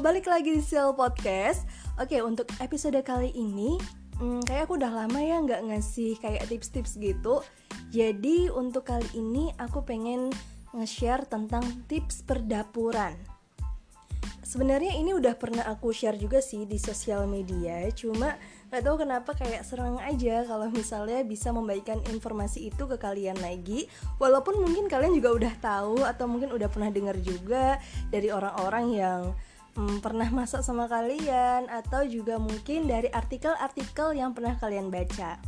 balik lagi di Seal Podcast. Oke, untuk episode kali ini, hmm, kayak aku udah lama ya nggak ngasih kayak tips-tips gitu. Jadi untuk kali ini aku pengen nge-share tentang tips perdapuran. Sebenarnya ini udah pernah aku share juga sih di sosial media, cuma nggak tahu kenapa kayak serang aja kalau misalnya bisa membagikan informasi itu ke kalian lagi, walaupun mungkin kalian juga udah tahu atau mungkin udah pernah dengar juga dari orang-orang yang hmm, pernah masak sama kalian atau juga mungkin dari artikel-artikel yang pernah kalian baca.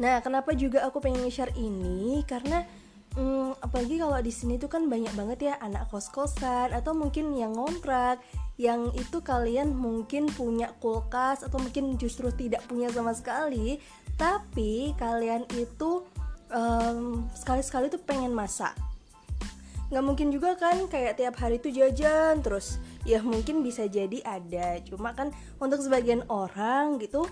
Nah, kenapa juga aku pengen share ini? Karena Hmm, apalagi kalau di sini tuh kan banyak banget ya anak kos-kosan atau mungkin yang ngontrak yang itu kalian mungkin punya kulkas atau mungkin justru tidak punya sama sekali tapi kalian itu um, sekali-sekali tuh pengen masak nggak mungkin juga kan kayak tiap hari tuh jajan terus ya mungkin bisa jadi ada cuma kan untuk sebagian orang gitu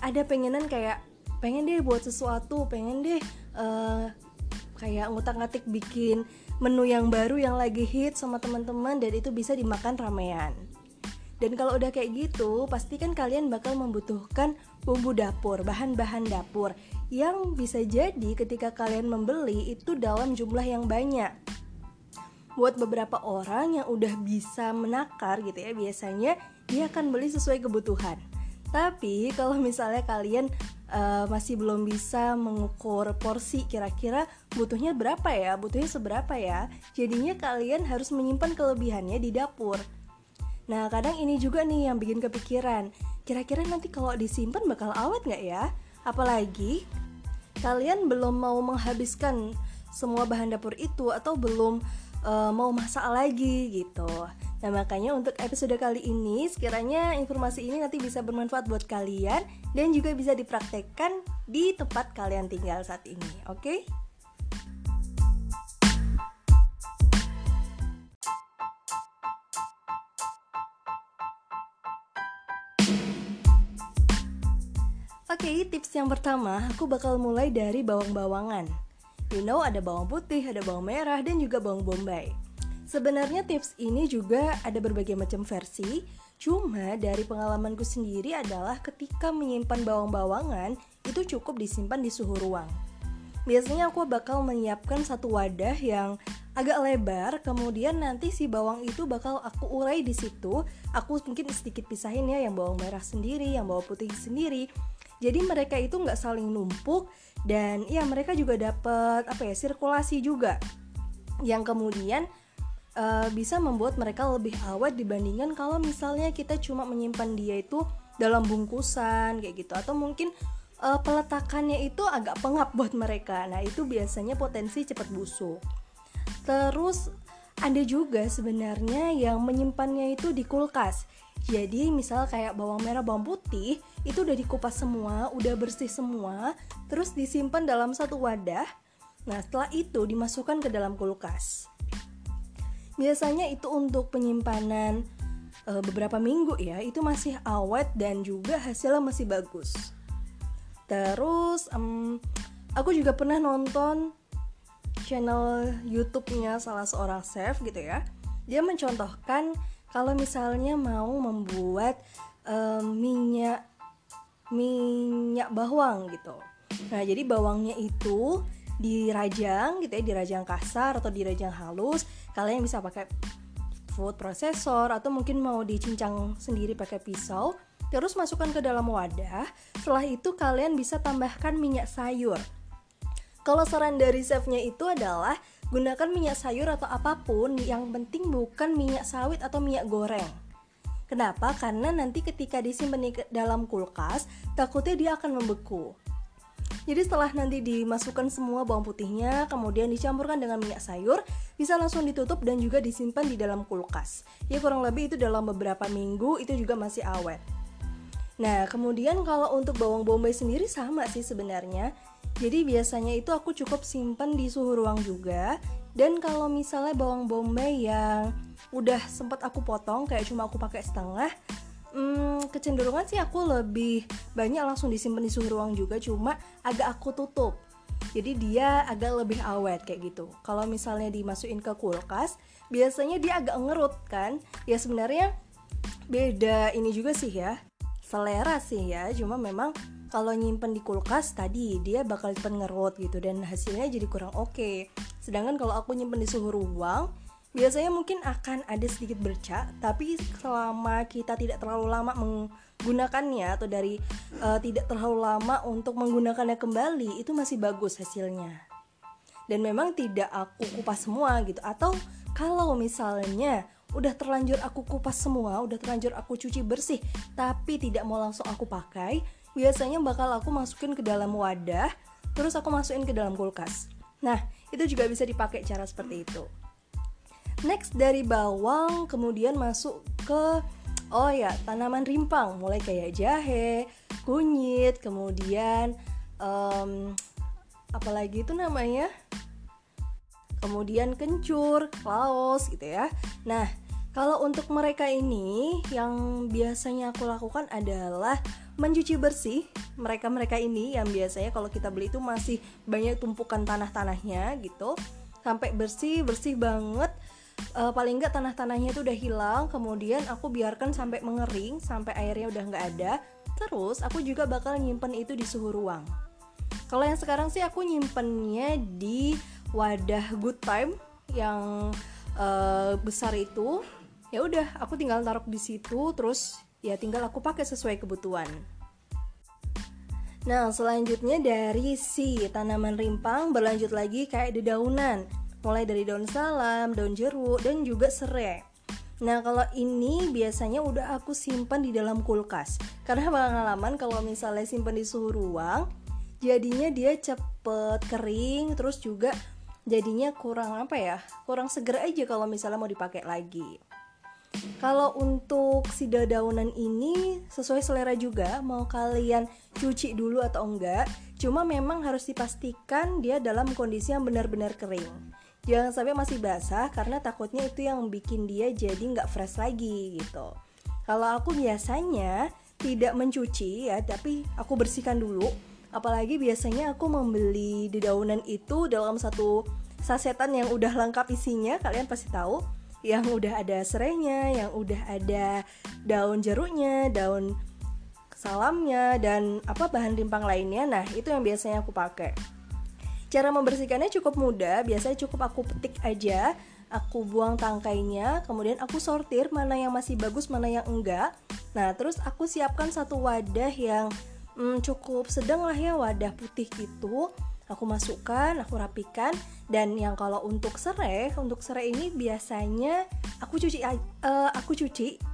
ada pengenan kayak pengen deh buat sesuatu pengen deh uh, kayak ngutak-ngatik bikin menu yang baru yang lagi hit sama teman-teman dan itu bisa dimakan ramean. Dan kalau udah kayak gitu, pasti kan kalian bakal membutuhkan bumbu dapur, bahan-bahan dapur yang bisa jadi ketika kalian membeli itu dalam jumlah yang banyak. Buat beberapa orang yang udah bisa menakar gitu ya, biasanya dia akan beli sesuai kebutuhan. Tapi kalau misalnya kalian uh, masih belum bisa mengukur porsi kira-kira butuhnya berapa ya, butuhnya seberapa ya, jadinya kalian harus menyimpan kelebihannya di dapur. Nah kadang ini juga nih yang bikin kepikiran, kira-kira nanti kalau disimpan bakal awet nggak ya? Apalagi kalian belum mau menghabiskan semua bahan dapur itu atau belum uh, mau masak lagi gitu. Nah makanya untuk episode kali ini sekiranya informasi ini nanti bisa bermanfaat buat kalian dan juga bisa dipraktekkan di tempat kalian tinggal saat ini, oke? Okay? Oke, okay, tips yang pertama aku bakal mulai dari bawang-bawangan. You know ada bawang putih, ada bawang merah, dan juga bawang bombay. Sebenarnya tips ini juga ada berbagai macam versi, cuma dari pengalamanku sendiri adalah ketika menyimpan bawang-bawangan itu cukup disimpan di suhu ruang. Biasanya aku bakal menyiapkan satu wadah yang agak lebar, kemudian nanti si bawang itu bakal aku urai di situ. Aku mungkin sedikit pisahin ya yang bawang merah sendiri, yang bawang putih sendiri. Jadi mereka itu nggak saling numpuk dan ya mereka juga dapat apa ya sirkulasi juga. Yang kemudian uh, bisa membuat mereka lebih awet dibandingkan kalau misalnya kita cuma menyimpan dia itu dalam bungkusan kayak gitu atau mungkin uh, peletakannya itu agak pengap buat mereka. Nah, itu biasanya potensi cepat busuk. Terus ada juga sebenarnya yang menyimpannya itu di kulkas. Jadi misal kayak bawang merah, bawang putih itu udah dikupas semua, udah bersih semua, terus disimpan dalam satu wadah. Nah, setelah itu dimasukkan ke dalam kulkas. Biasanya itu untuk penyimpanan e, beberapa minggu ya itu masih awet dan juga hasilnya masih bagus. Terus um, aku juga pernah nonton channel YouTube-nya salah seorang chef gitu ya. Dia mencontohkan kalau misalnya mau membuat um, minyak minyak bawang gitu. Nah jadi bawangnya itu dirajang gitu ya dirajang kasar atau dirajang halus. Kalian bisa pakai food processor atau mungkin mau dicincang sendiri pakai pisau terus masukkan ke dalam wadah. Setelah itu kalian bisa tambahkan minyak sayur. Kalau saran dari chefnya itu adalah gunakan minyak sayur atau apa pun yang penting bukan minyak sawit atau minyak goreng Kenapa? Karena nanti ketika disimpan di dalam kulkas, takutnya dia akan membeku. Jadi setelah nanti dimasukkan semua bawang putihnya, kemudian dicampurkan dengan minyak sayur, bisa langsung ditutup dan juga disimpan di dalam kulkas. Ya kurang lebih itu dalam beberapa minggu itu juga masih awet. Nah, kemudian kalau untuk bawang bombay sendiri sama sih sebenarnya. Jadi biasanya itu aku cukup simpan di suhu ruang juga. Dan kalau misalnya bawang bombay yang udah sempat aku potong kayak cuma aku pakai setengah, hmm, kecenderungan sih aku lebih banyak langsung disimpan di suhu ruang juga cuma agak aku tutup jadi dia agak lebih awet kayak gitu kalau misalnya dimasukin ke kulkas biasanya dia agak ngerut kan ya sebenarnya beda ini juga sih ya selera sih ya cuma memang kalau nyimpen di kulkas tadi dia bakal cepet ngerut gitu dan hasilnya jadi kurang oke okay. sedangkan kalau aku nyimpen di suhu ruang biasanya mungkin akan ada sedikit bercak tapi selama kita tidak terlalu lama menggunakannya atau dari uh, tidak terlalu lama untuk menggunakannya kembali itu masih bagus hasilnya dan memang tidak aku kupas semua gitu atau kalau misalnya udah terlanjur aku kupas semua udah terlanjur aku cuci bersih tapi tidak mau langsung aku pakai biasanya bakal aku masukin ke dalam wadah terus aku masukin ke dalam kulkas. Nah itu juga bisa dipakai cara seperti itu. Next dari bawang kemudian masuk ke oh ya tanaman rimpang. Mulai kayak jahe, kunyit, kemudian um, apalagi itu namanya? Kemudian kencur, laos gitu ya. Nah, kalau untuk mereka ini yang biasanya aku lakukan adalah mencuci bersih mereka-mereka ini yang biasanya kalau kita beli itu masih banyak tumpukan tanah-tanahnya gitu. Sampai bersih bersih banget. Uh, paling nggak tanah-tanahnya itu udah hilang kemudian aku biarkan sampai mengering sampai airnya udah nggak ada. Terus aku juga bakal nyimpen itu di suhu ruang. Kalau yang sekarang sih aku nyimpennya di wadah good time yang uh, besar itu ya udah aku tinggal taruh di situ terus ya tinggal aku pakai sesuai kebutuhan. Nah, selanjutnya dari si tanaman rimpang berlanjut lagi kayak dedaunan mulai dari daun salam, daun jeruk, dan juga serai. Nah kalau ini biasanya udah aku simpan di dalam kulkas. Karena pengalaman kalau misalnya simpan di suhu ruang Jadinya dia cepet kering Terus juga jadinya kurang apa ya Kurang seger aja kalau misalnya mau dipakai lagi kalau untuk si dadaunan ini sesuai selera juga mau kalian cuci dulu atau enggak Cuma memang harus dipastikan dia dalam kondisi yang benar-benar kering. Jangan sampai masih basah karena takutnya itu yang bikin dia jadi nggak fresh lagi gitu. Kalau aku biasanya tidak mencuci ya tapi aku bersihkan dulu. Apalagi biasanya aku membeli dedaunan itu dalam satu sasetan yang udah lengkap isinya kalian pasti tahu yang udah ada serainya, yang udah ada daun jeruknya, daun salamnya dan apa bahan rimpang lainnya. Nah, itu yang biasanya aku pakai. Cara membersihkannya cukup mudah, biasanya cukup aku petik aja, aku buang tangkainya, kemudian aku sortir mana yang masih bagus, mana yang enggak. Nah, terus aku siapkan satu wadah yang hmm, cukup sedang lah ya, wadah putih gitu. Aku masukkan, aku rapikan, dan yang kalau untuk serai, untuk serai ini biasanya aku cuci, uh, aku cuci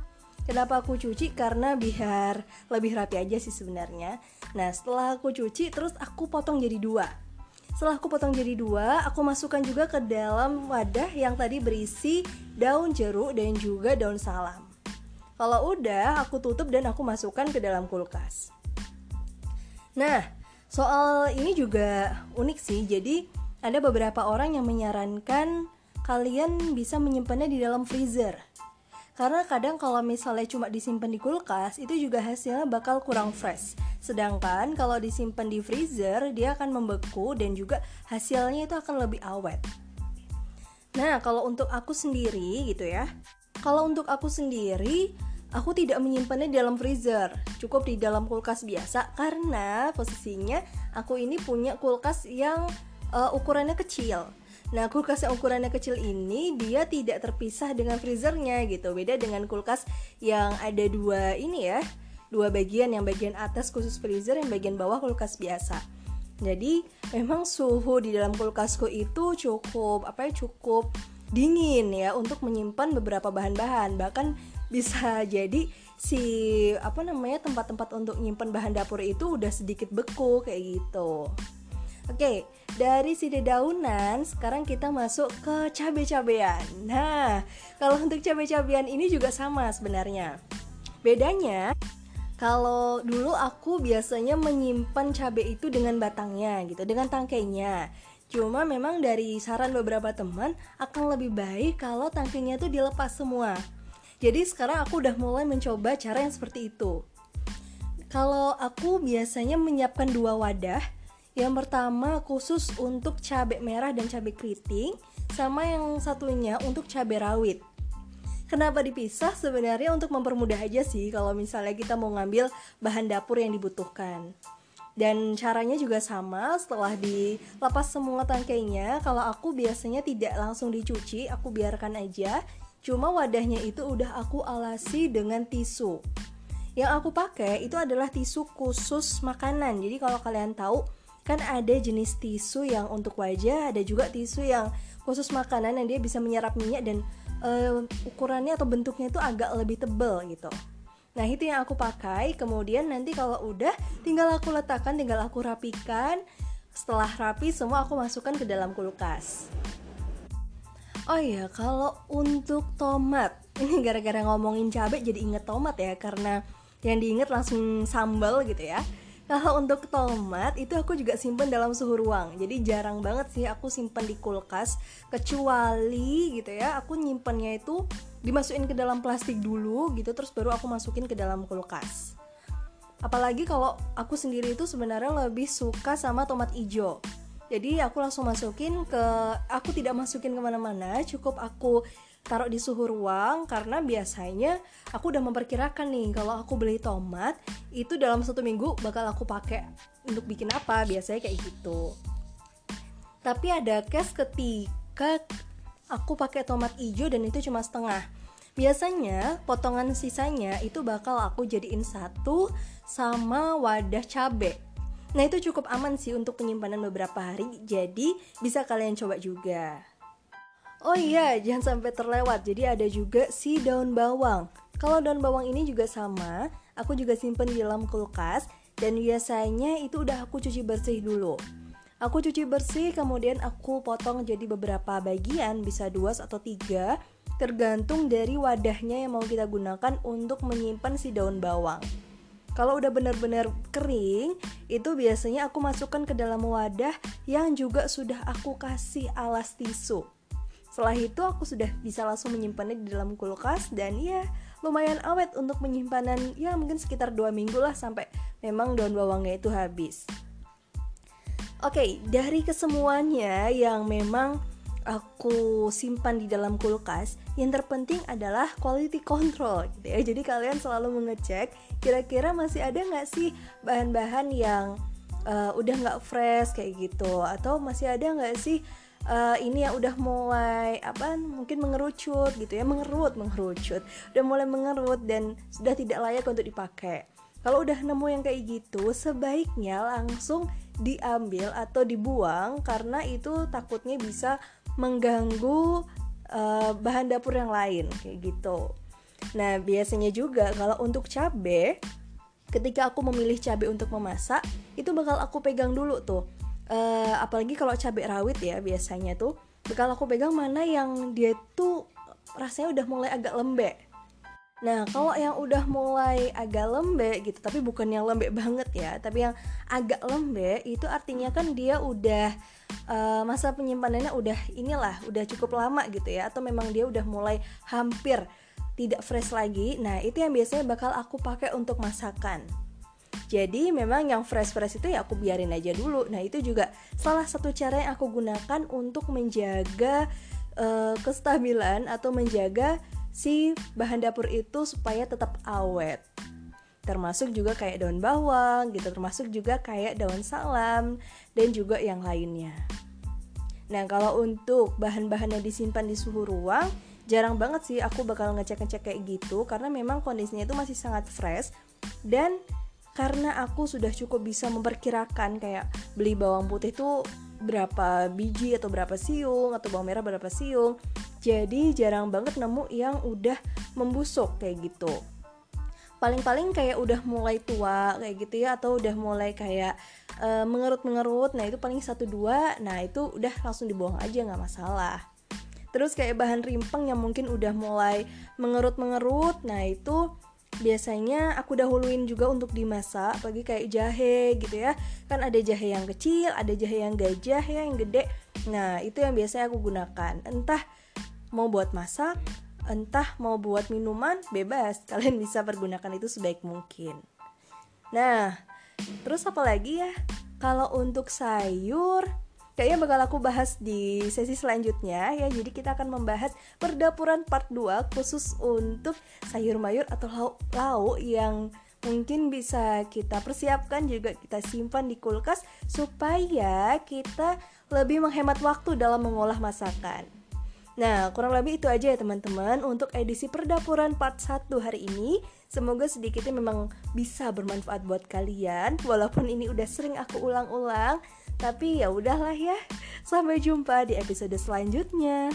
Kenapa aku cuci? Karena biar lebih rapi aja sih sebenarnya. Nah, setelah aku cuci, terus aku potong jadi dua. Setelah aku potong jadi dua, aku masukkan juga ke dalam wadah yang tadi berisi daun jeruk dan juga daun salam. Kalau udah, aku tutup dan aku masukkan ke dalam kulkas. Nah, soal ini juga unik sih. Jadi, ada beberapa orang yang menyarankan kalian bisa menyimpannya di dalam freezer. Karena kadang kalau misalnya cuma disimpan di kulkas, itu juga hasilnya bakal kurang fresh. Sedangkan kalau disimpan di freezer, dia akan membeku dan juga hasilnya itu akan lebih awet. Nah, kalau untuk aku sendiri gitu ya. Kalau untuk aku sendiri, aku tidak menyimpannya di dalam freezer, cukup di dalam kulkas biasa karena posisinya aku ini punya kulkas yang uh, ukurannya kecil. Nah, kulkas yang ukurannya kecil ini dia tidak terpisah dengan freezernya gitu. Beda dengan kulkas yang ada dua ini ya, dua bagian yang bagian atas khusus freezer yang bagian bawah kulkas biasa jadi memang suhu di dalam kulkasku itu cukup apa ya cukup dingin ya untuk menyimpan beberapa bahan-bahan bahkan bisa jadi si apa namanya tempat-tempat untuk nyimpan bahan dapur itu udah sedikit beku kayak gitu Oke, dari si dedaunan sekarang kita masuk ke cabai-cabean. Nah, kalau untuk cabai-cabean ini juga sama sebenarnya. Bedanya kalau dulu aku biasanya menyimpan cabai itu dengan batangnya gitu, dengan tangkainya. Cuma memang dari saran beberapa teman akan lebih baik kalau tangkainya itu dilepas semua. Jadi sekarang aku udah mulai mencoba cara yang seperti itu. Kalau aku biasanya menyiapkan dua wadah, Yang pertama khusus untuk cabai merah dan cabai keriting, sama yang satunya untuk cabai rawit. Kenapa dipisah? Sebenarnya untuk mempermudah aja sih kalau misalnya kita mau ngambil bahan dapur yang dibutuhkan. Dan caranya juga sama, setelah dilepas semua tangkainya, kalau aku biasanya tidak langsung dicuci, aku biarkan aja. Cuma wadahnya itu udah aku alasi dengan tisu. Yang aku pakai itu adalah tisu khusus makanan. Jadi kalau kalian tahu, kan ada jenis tisu yang untuk wajah ada juga tisu yang khusus makanan yang dia bisa menyerap minyak dan uh, ukurannya atau bentuknya itu agak lebih tebal gitu nah itu yang aku pakai kemudian nanti kalau udah tinggal aku letakkan tinggal aku rapikan setelah rapi semua aku masukkan ke dalam kulkas Oh iya, kalau untuk tomat, ini gara-gara ngomongin cabai jadi inget tomat ya, karena yang diinget langsung sambal gitu ya. Kalau untuk tomat itu aku juga simpen dalam suhu ruang. Jadi jarang banget sih aku simpen di kulkas kecuali gitu ya, aku nyimpennya itu dimasukin ke dalam plastik dulu gitu terus baru aku masukin ke dalam kulkas. Apalagi kalau aku sendiri itu sebenarnya lebih suka sama tomat hijau. Jadi aku langsung masukin ke aku tidak masukin ke mana-mana, cukup aku taruh di suhu ruang karena biasanya aku udah memperkirakan nih kalau aku beli tomat itu dalam satu minggu bakal aku pakai untuk bikin apa biasanya kayak gitu. Tapi ada case ketika aku pakai tomat hijau dan itu cuma setengah. Biasanya potongan sisanya itu bakal aku jadiin satu sama wadah cabe Nah itu cukup aman sih untuk penyimpanan beberapa hari Jadi bisa kalian coba juga Oh iya, jangan sampai terlewat. Jadi ada juga si daun bawang. Kalau daun bawang ini juga sama, aku juga simpen di dalam kulkas dan biasanya itu udah aku cuci bersih dulu. Aku cuci bersih, kemudian aku potong jadi beberapa bagian, bisa dua atau tiga, tergantung dari wadahnya yang mau kita gunakan untuk menyimpan si daun bawang. Kalau udah benar-benar kering, itu biasanya aku masukkan ke dalam wadah yang juga sudah aku kasih alas tisu. Setelah itu aku sudah bisa langsung menyimpannya di dalam kulkas dan ya lumayan awet untuk penyimpanan ya mungkin sekitar dua minggu lah sampai memang daun bawangnya itu habis. Oke, okay, dari kesemuanya yang memang aku simpan di dalam kulkas, yang terpenting adalah quality control gitu ya. Jadi kalian selalu mengecek kira-kira masih ada nggak sih bahan-bahan yang uh, udah nggak fresh kayak gitu. Atau masih ada nggak sih uh, ini yang udah mulai apa mungkin mengerucut gitu ya. Mengerut mengerucut. Udah mulai mengerut dan sudah tidak layak untuk dipakai. Kalau udah nemu yang kayak gitu sebaiknya langsung diambil atau dibuang karena itu takutnya bisa mengganggu uh, bahan dapur yang lain kayak gitu. Nah biasanya juga kalau untuk cabai ketika aku memilih cabai untuk memasak itu bakal aku pegang dulu tuh. Uh, apalagi kalau cabai rawit ya biasanya tuh kalau aku pegang mana yang dia tuh rasanya udah mulai agak lembek Nah, kalau yang udah mulai agak lembek gitu, tapi bukan yang lembek banget ya, tapi yang agak lembek itu artinya kan dia udah uh, masa penyimpanannya udah inilah, udah cukup lama gitu ya, atau memang dia udah mulai hampir tidak fresh lagi. Nah, itu yang biasanya bakal aku pakai untuk masakan. Jadi memang yang fresh-fresh itu ya aku biarin aja dulu. Nah, itu juga salah satu cara yang aku gunakan untuk menjaga uh, kestabilan atau menjaga si bahan dapur itu supaya tetap awet. Termasuk juga kayak daun bawang gitu, termasuk juga kayak daun salam dan juga yang lainnya. Nah, kalau untuk bahan-bahan yang disimpan di suhu ruang, jarang banget sih aku bakal ngecek-ngecek kayak gitu karena memang kondisinya itu masih sangat fresh dan karena aku sudah cukup bisa memperkirakan kayak beli bawang putih itu berapa biji atau berapa siung atau bawang merah berapa siung jadi jarang banget nemu yang udah membusuk kayak gitu. Paling-paling kayak udah mulai tua kayak gitu ya atau udah mulai kayak uh, mengerut-mengerut nah itu paling satu dua nah itu udah langsung dibuang aja nggak masalah. Terus kayak bahan rimpeng yang mungkin udah mulai mengerut-mengerut nah itu biasanya aku dahuluin juga untuk dimasak bagi kayak jahe gitu ya. Kan ada jahe yang kecil ada jahe yang gajah ya yang gede. Nah itu yang biasanya aku gunakan. Entah mau buat masak entah mau buat minuman bebas kalian bisa pergunakan itu sebaik mungkin nah terus apa lagi ya Kalau untuk sayur, kayaknya bakal aku bahas di sesi selanjutnya ya. Jadi kita akan membahas perdapuran part 2 khusus untuk sayur mayur atau lauk-lauk yang mungkin bisa kita persiapkan juga kita simpan di kulkas supaya kita lebih menghemat waktu dalam mengolah masakan. Nah, kurang lebih itu aja ya teman-teman untuk edisi perdapuran part 1 hari ini. Semoga sedikitnya memang bisa bermanfaat buat kalian walaupun ini udah sering aku ulang-ulang, tapi ya udahlah ya. Sampai jumpa di episode selanjutnya.